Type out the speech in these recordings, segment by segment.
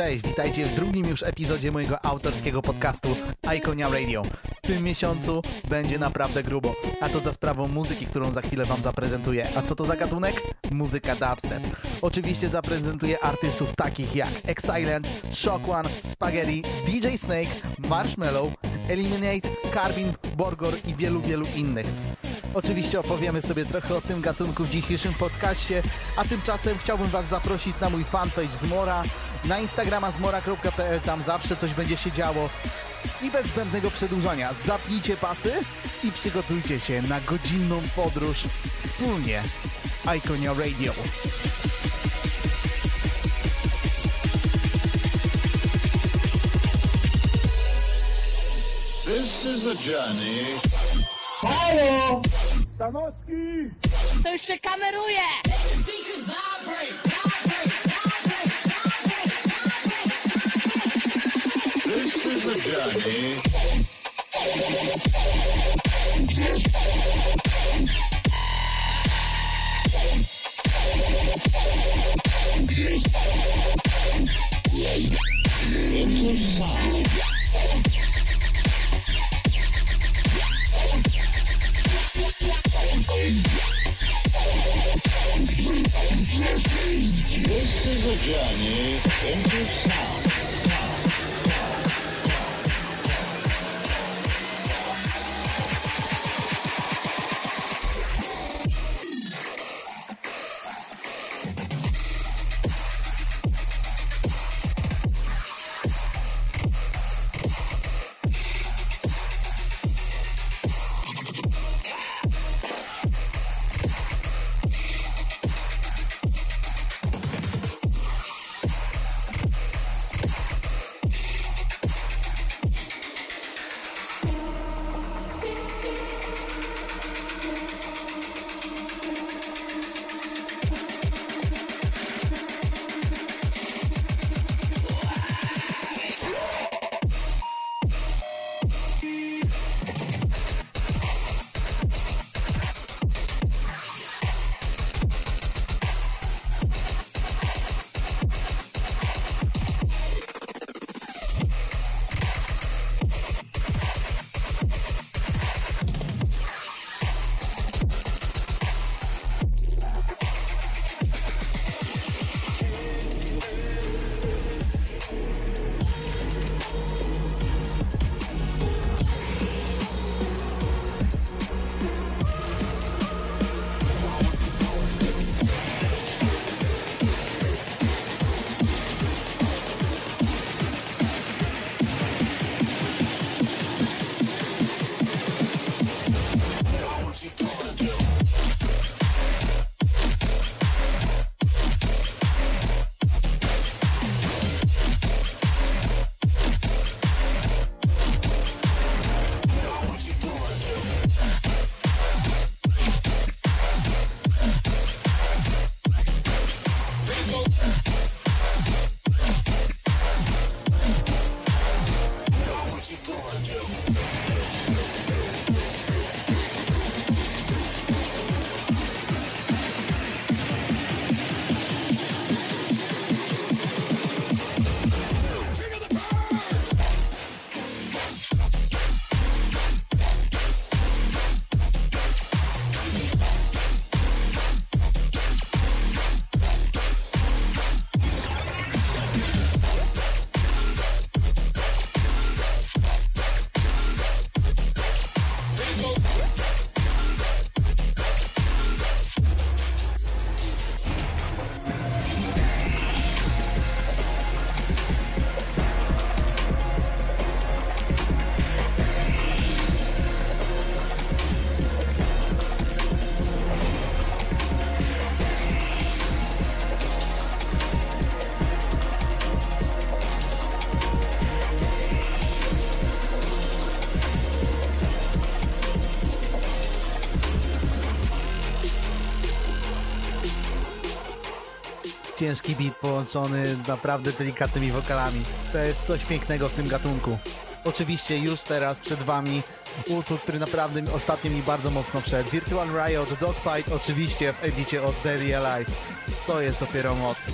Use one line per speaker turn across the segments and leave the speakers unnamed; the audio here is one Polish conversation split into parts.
Cześć, witajcie w drugim już epizodzie mojego autorskiego podcastu Iconia Radio. W tym miesiącu będzie naprawdę grubo, a to za sprawą muzyki, którą za chwilę wam zaprezentuję. A co to za gatunek? Muzyka dubstep. Oczywiście zaprezentuję artystów takich jak Exilent, Shock One, Spaghetti, DJ Snake, Marshmallow, Eliminate, Carbin, Borgor i wielu, wielu innych. Oczywiście opowiemy sobie trochę o tym gatunku w dzisiejszym podcaście, a tymczasem chciałbym Was zaprosić na mój fanpage Zmora, na Instagrama zmora.pl, tam zawsze coś będzie się działo. I bez zbędnego przedłużania, zapnijcie pasy i przygotujcie się na godzinną podróż wspólnie z Iconia Radio.
This is the journey.
Halo! Stanowski!
To już się kameruje!
This is a journey into sound.
Ciężki beat połączony naprawdę delikatnymi wokalami. To jest coś pięknego w tym gatunku. Oczywiście już teraz przed wami utwór, który naprawdę ostatnio mi bardzo mocno wszedł. Virtual Riot Dogfight oczywiście w edicie od Deadly Alive. To jest dopiero moc.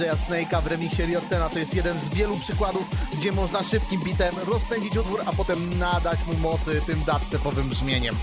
Soulside DJ Snake'a w remixie Riotena to jest jeden z wielu przykładów, gdzie można szybkim bitem rozpędzić utwór, a potem nadać mu mocy tym dubstepowym brzmieniem.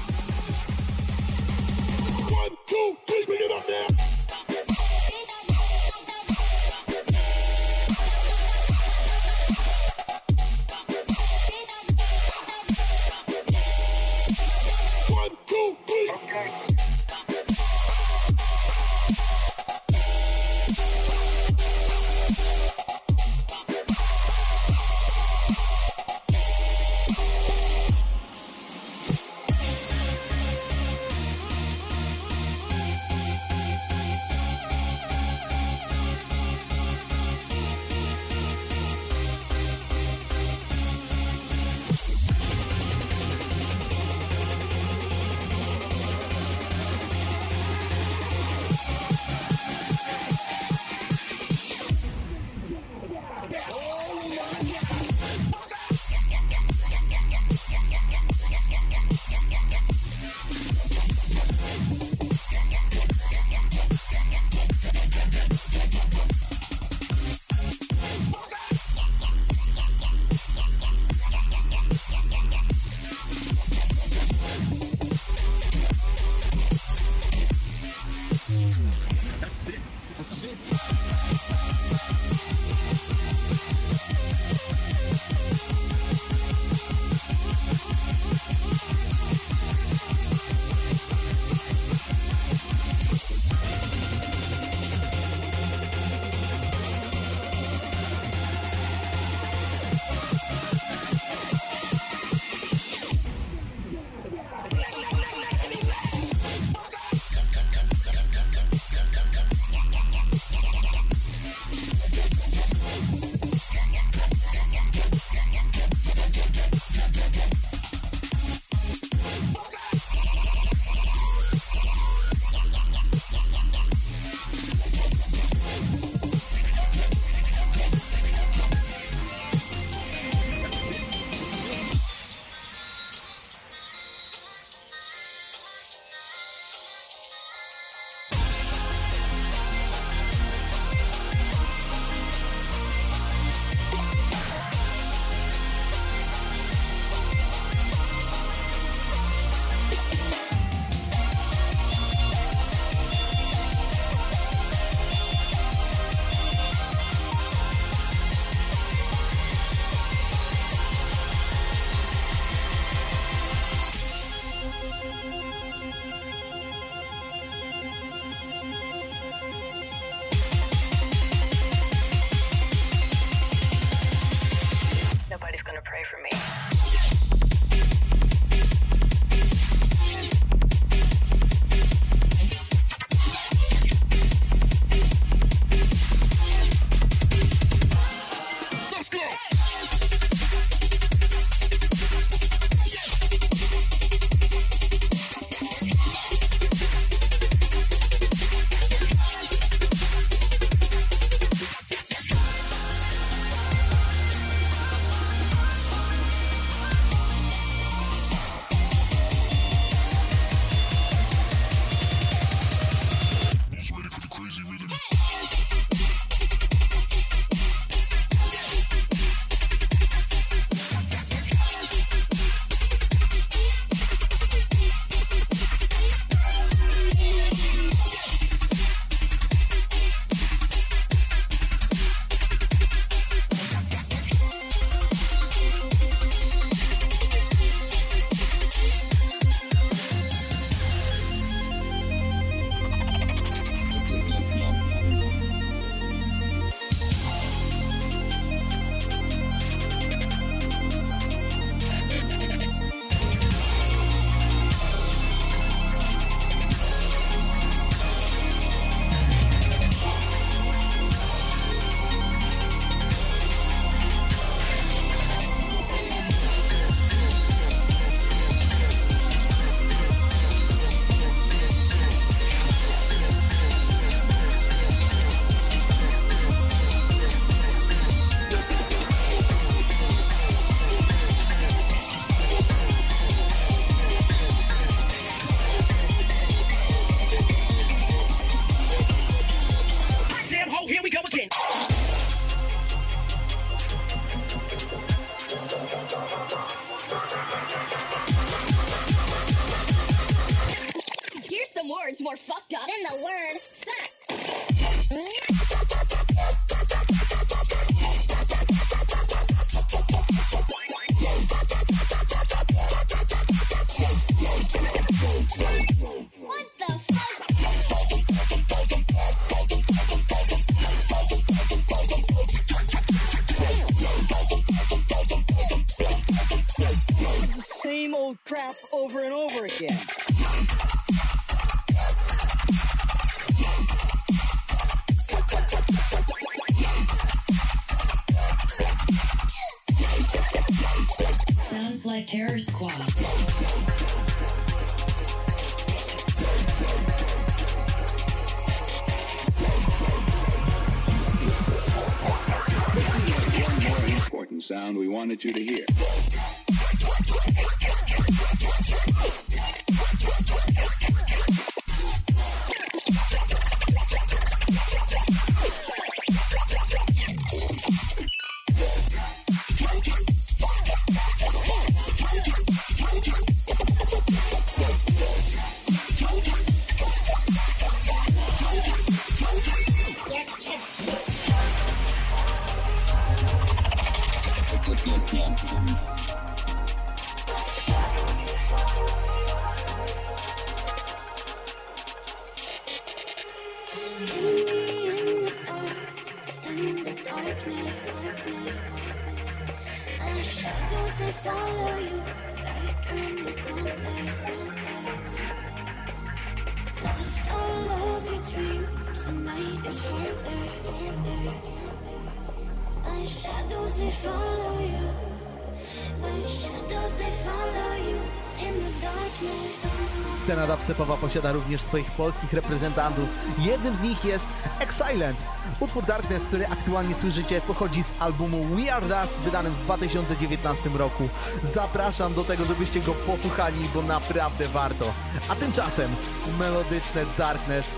Dubstepowa posiada również swoich polskich reprezentantów. Jednym z nich jest Exilent. Utwór Darkness, który aktualnie słyszycie, pochodzi z albumu We Are Dust, wydanym w 2019 roku. Zapraszam do tego, żebyście go posłuchali, bo naprawdę warto. A tymczasem melodyczne Darkness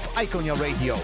w Iconia Radio.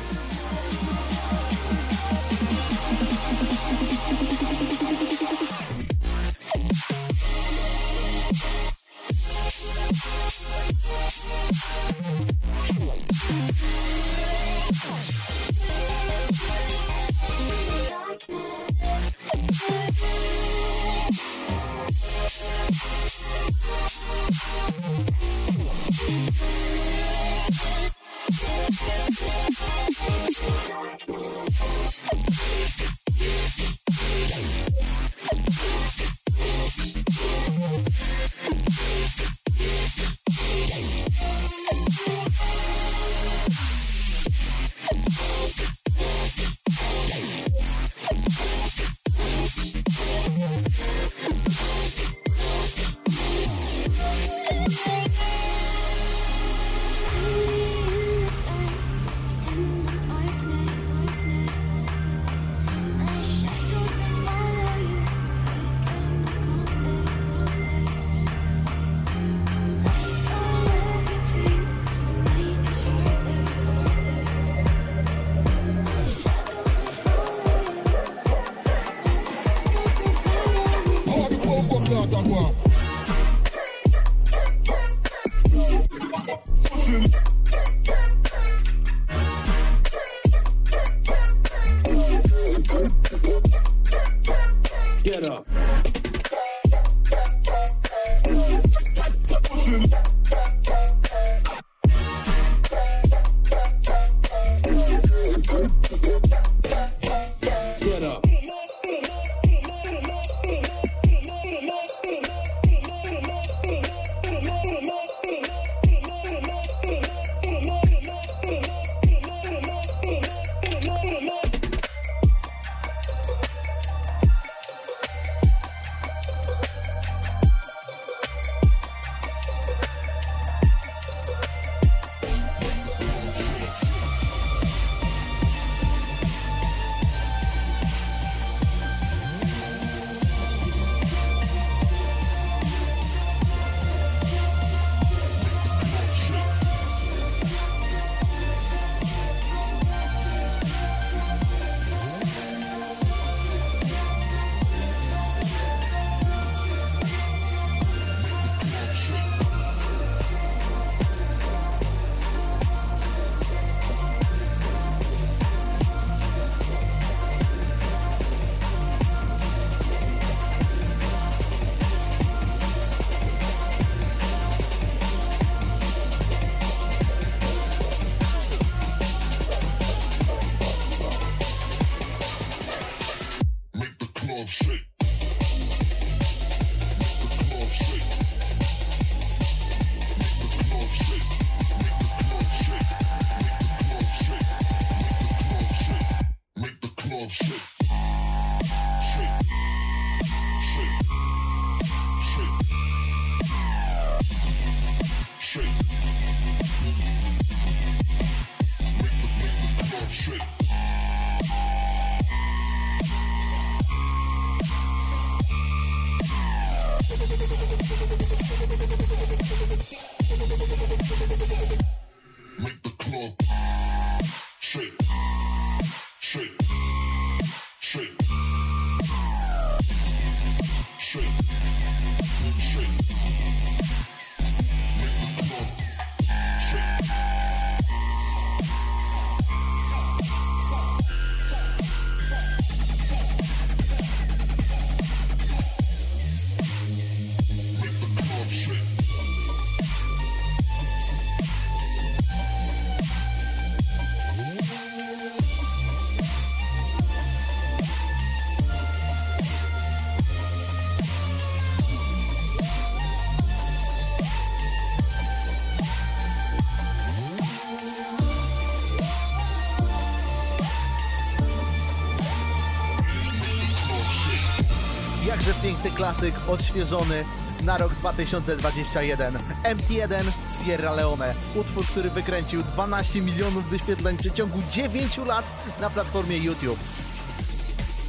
klasyk odświeżony na rok 2021. MT1 Sierra Leone. Utwór, który wykręcił 12 milionów wyświetleń w przeciągu 9 lat na platformie YouTube.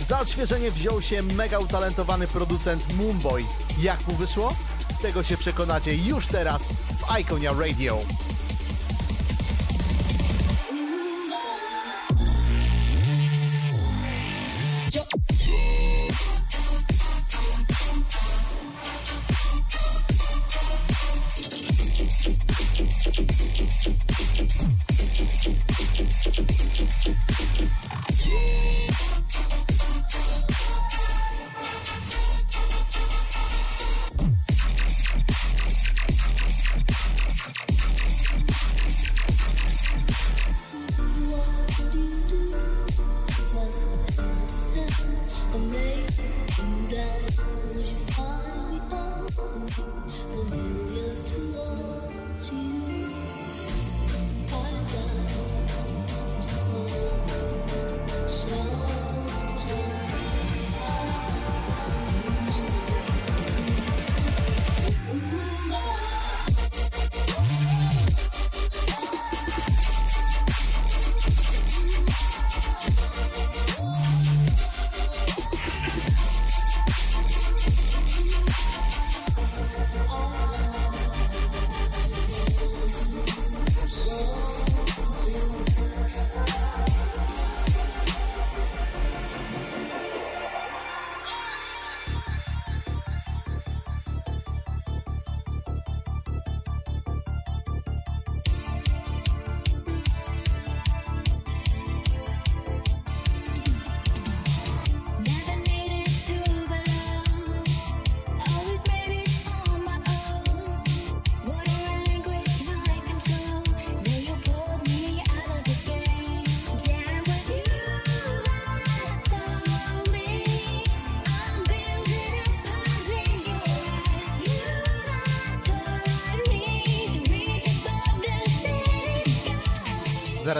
Za odświeżenie wziął się mega utalentowany producent Moonboy. Jak mu wyszło? Tego się przekonacie już teraz w Iconia Radio.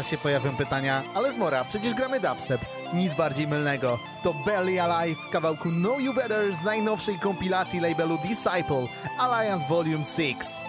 się pojawią pytania, ale zmora, przecież gramy dubstep. Nic bardziej mylnego. To Belly Alive w kawałku Know You Better z najnowszej kompilacji labelu Disciple Alliance Volume 6.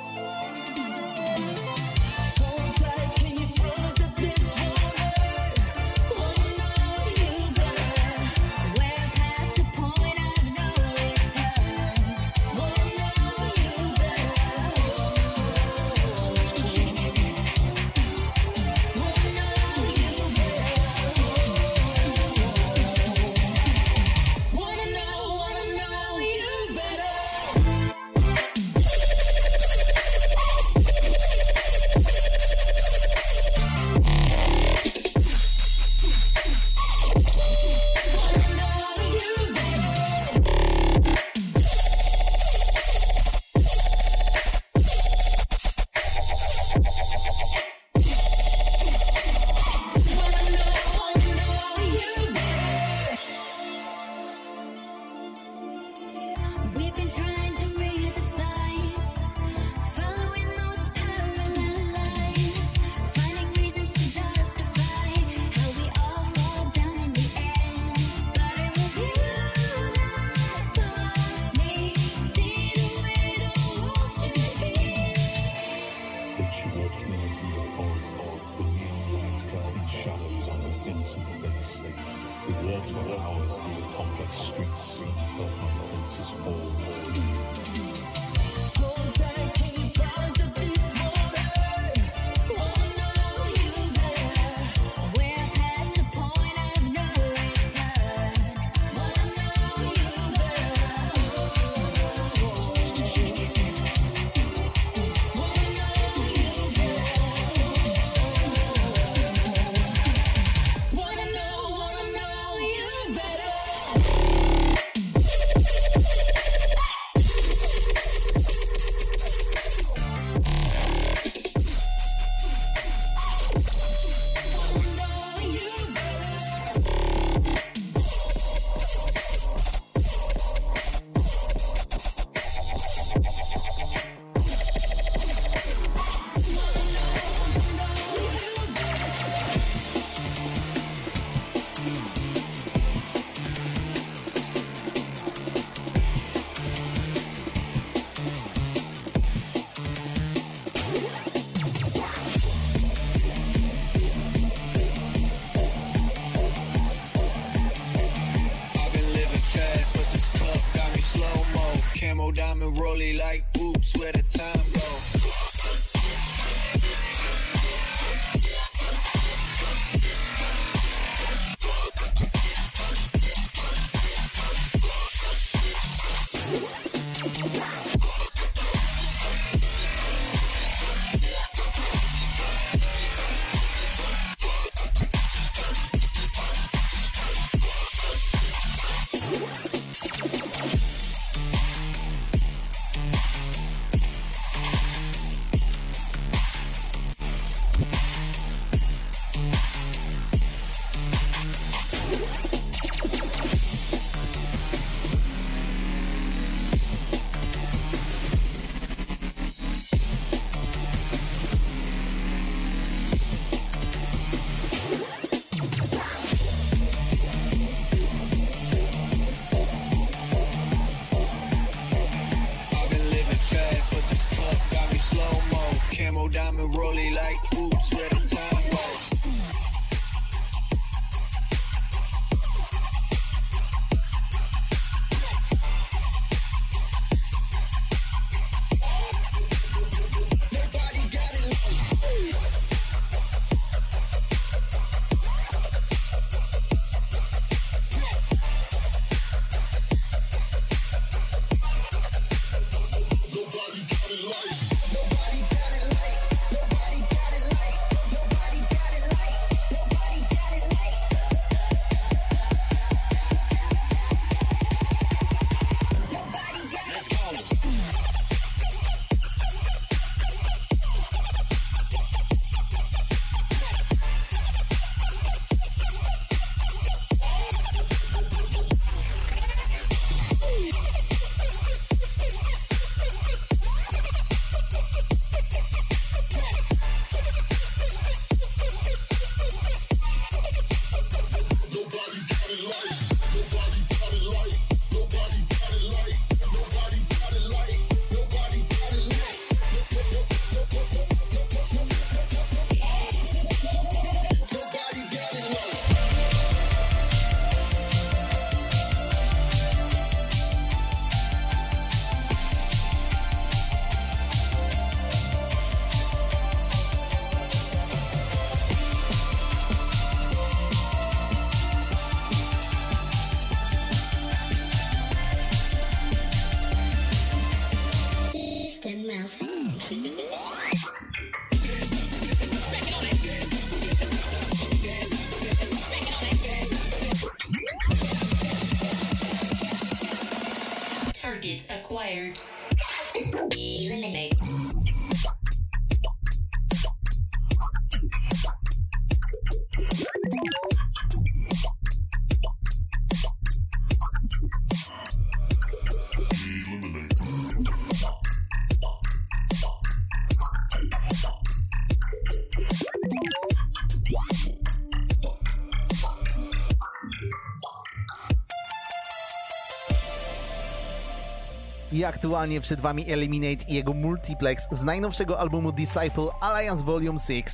aktualnie przed wami Eliminate i jego multiplex z najnowszego albumu Disciple Alliance Volume 6.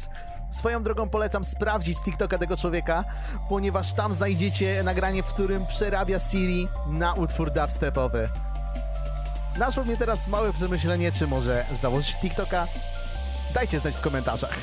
Swoją drogą polecam sprawdzić TikToka tego człowieka, ponieważ tam znajdziecie nagranie, w którym przerabia Siri na utwór dubstepowy. Naszło mnie teraz małe przemyślenie, czy może założyć TikToka? Dajcie znać w komentarzach.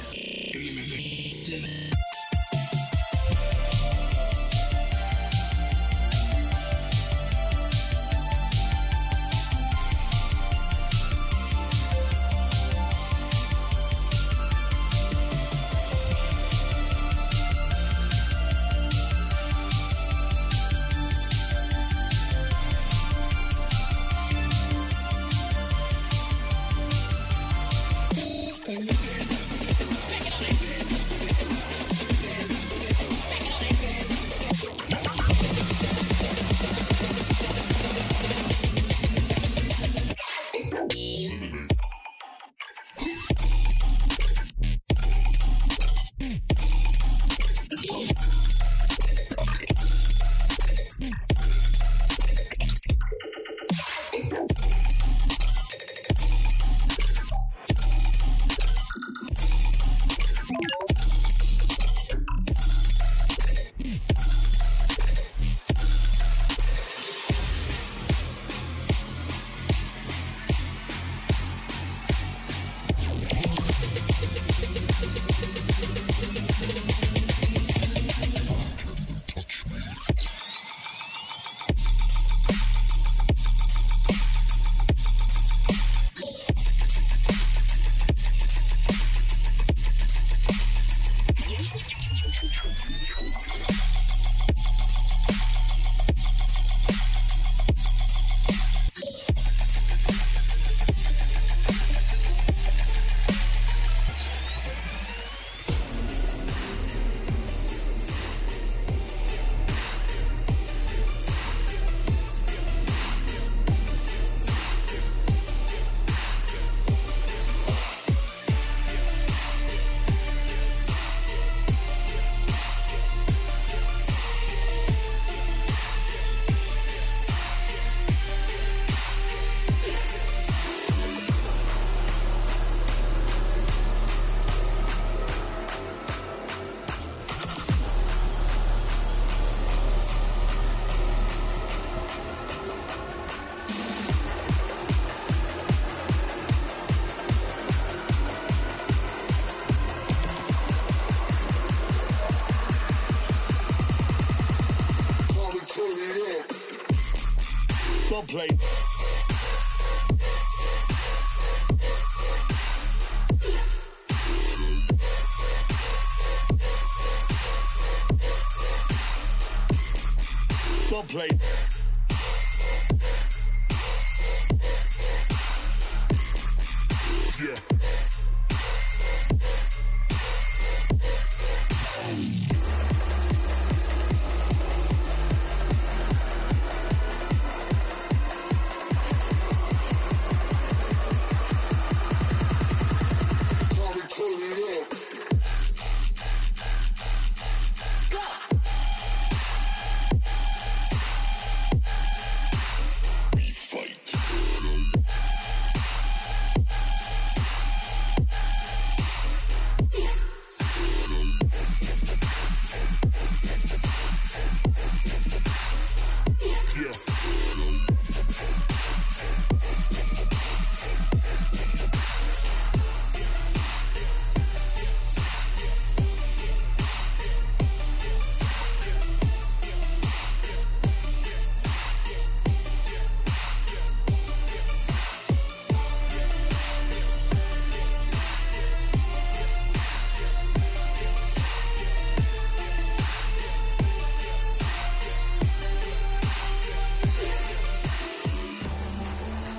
Play.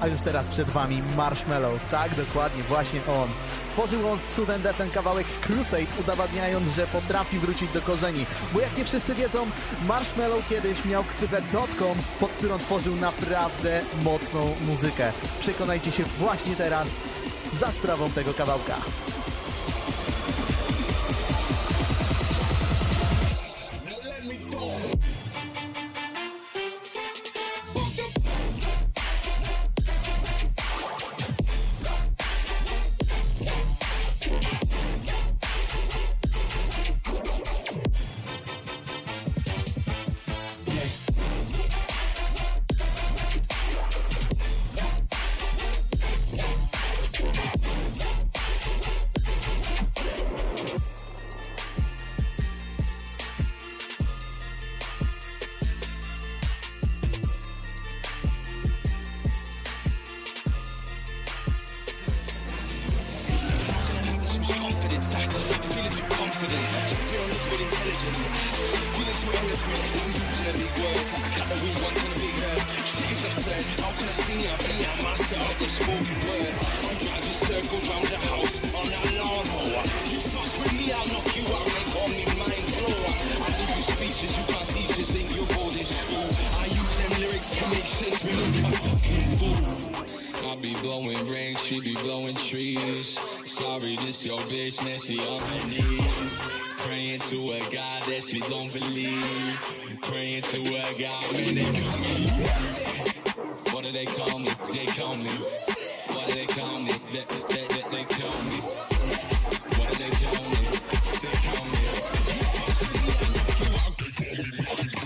A już teraz przed wami Marshmallow. Tak, dokładnie, właśnie on. Stworzył on z Sudden ten kawałek Crusade, udowadniając, że potrafi wrócić do korzeni. Bo jak nie wszyscy wiedzą, Marshmallow kiedyś miał ksywę Dotcom, pod którą tworzył naprawdę mocną muzykę. Przekonajcie się właśnie teraz za sprawą tego kawałka.
God that she don't believe. Praying to a God, man, they call me. What do they call me? They call me. What do they call me? They, they, they, they call me. What do they call me? They call me.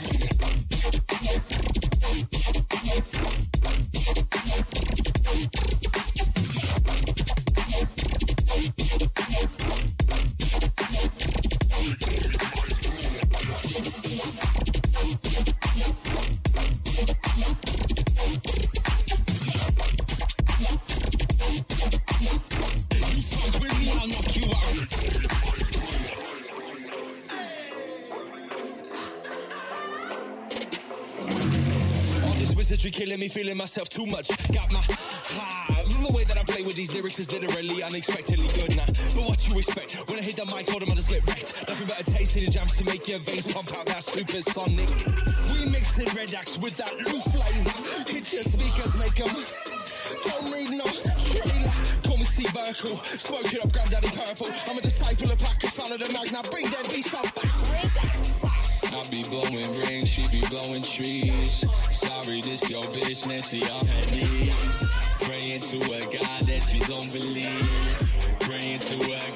Feeling myself too much. Got my ah, the way that I play with these lyrics is literally unexpectedly good now. But what you expect when I hit the mic, all the mothers get wrecked. Nothing but a taste in the jams to make your veins pump out that supersonic. We mixing red axe with that loose flavour. Hit your speakers, make 'em Don't need no trailer. Call me Steve Urkel, smoke it up, granddaddy purple. I'm a disciple of Pack, a fan of the Magna. Bring them beats out back. I be blowing rings, she be blowing trees. Sorry, this your bitch, man, she on her knees. Praying to a God that she don't believe. Praying to a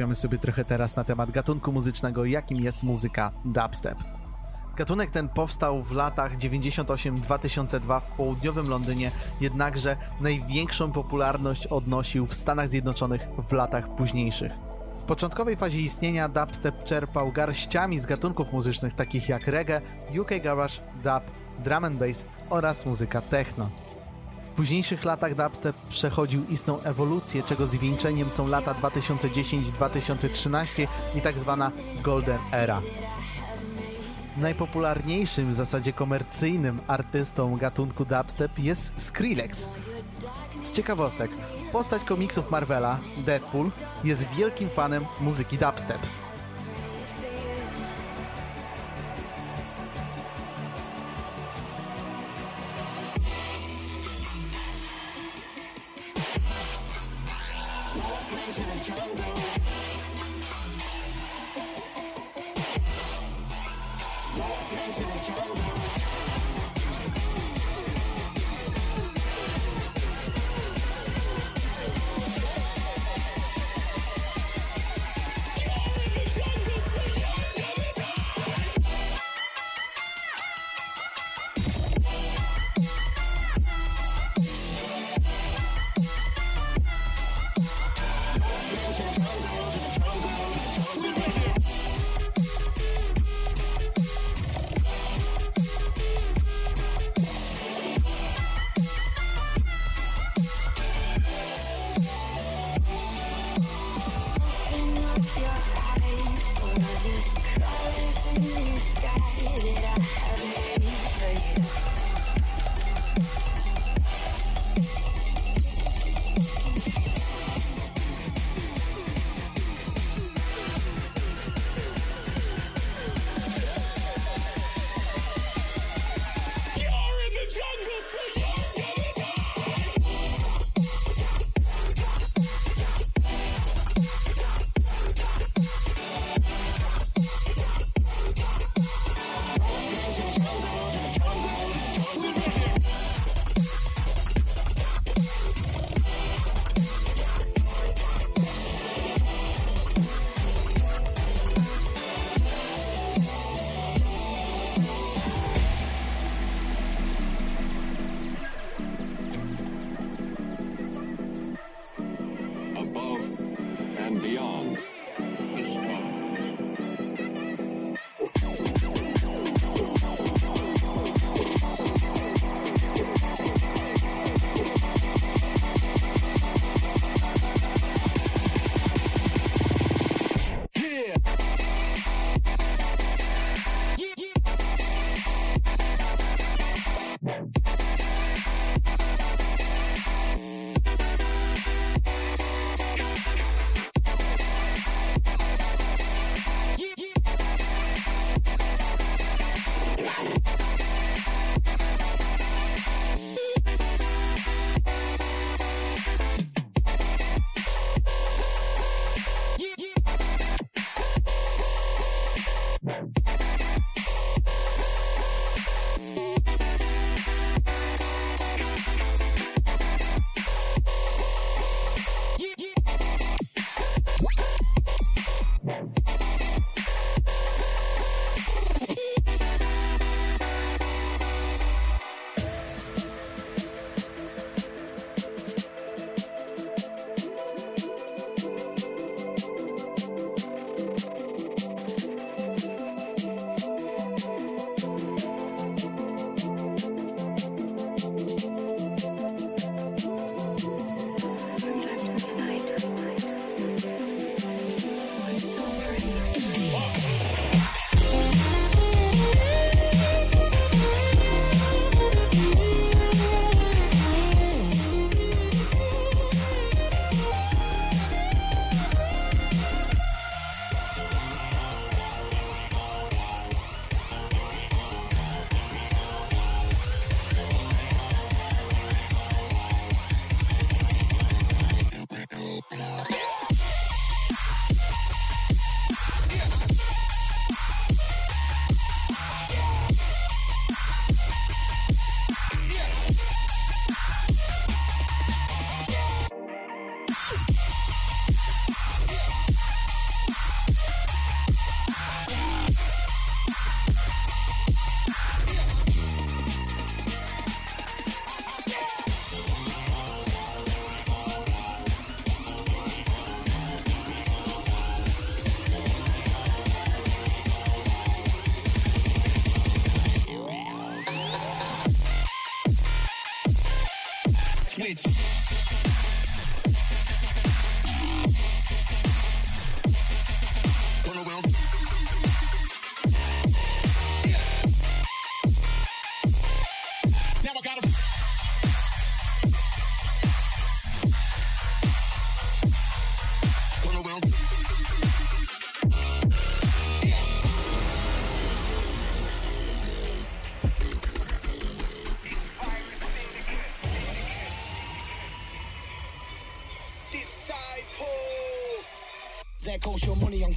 porozmawiamy sobie trochę teraz na temat gatunku muzycznego, jakim jest muzyka dubstep. Gatunek ten powstał w latach 98-2002 w południowym Londynie, jednakże największą popularność odnosił w Stanach Zjednoczonych w latach późniejszych. W początkowej fazie istnienia dubstep czerpał garściami z gatunków muzycznych takich jak reggae, UK garage, dub, drum and bass oraz muzyka techno. Późniejszych latach dubstep przechodził istną ewolucję, czego zwieńczeniem są lata 2010-2013 i tak zwana Golden Era. Najpopularniejszym w zasadzie komercyjnym artystą gatunku dubstep jest Skrillex. Z ciekawostek, postać komiksów Marvela, Deadpool, jest wielkim fanem muzyki dubstep.
Welcome to the jungle.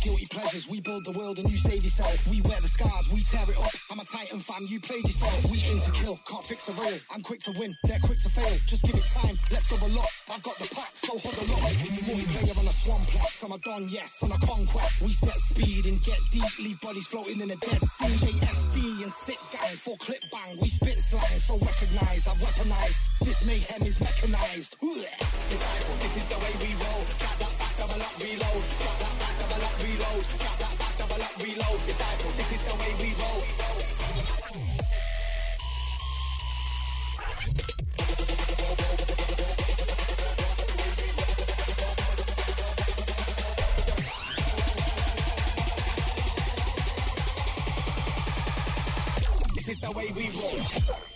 Guilty pleasures. We build the world and you save yourself. We wear the scars, we tear it up. I'm a titan fam, you played yourself. We aim to kill, can't fix the real. I'm quick to win, they're quick to fail. Just give it time, let's double up. I've got the pack, so hold a huddle up. Multiplayer on a swamplex. I'm a don, yes, on a conquest. We set speed and get deep, leave bodies floating in a dead sea. JSD and sit gang, full clip bang. We spit slang, so recognize, I've weaponized. This mayhem is mechanized. This is the way we roll. This is the way we roll.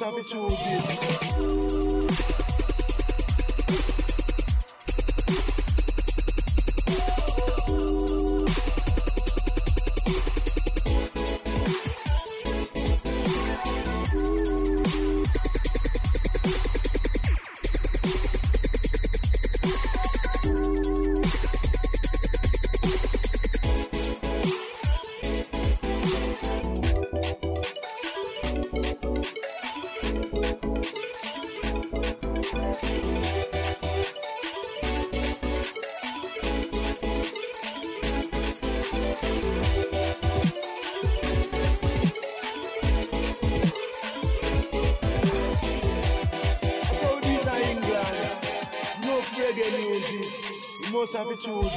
savage old play. You must have it choose.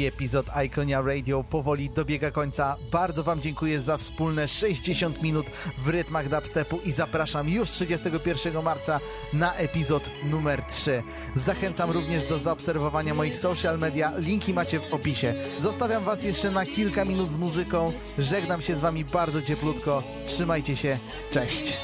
Drugi epizod Iconia Radio powoli dobiega końca. Bardzo Wam dziękuję za wspólne 60 minut w rytmach dubstepu i zapraszam już 31 marca na epizod numer 3. Zachęcam również do zaobserwowania moich social media, linki macie w opisie. Zostawiam Was jeszcze na kilka minut z muzyką. Żegnam się z Wami bardzo cieplutko. Trzymajcie się. Cześć.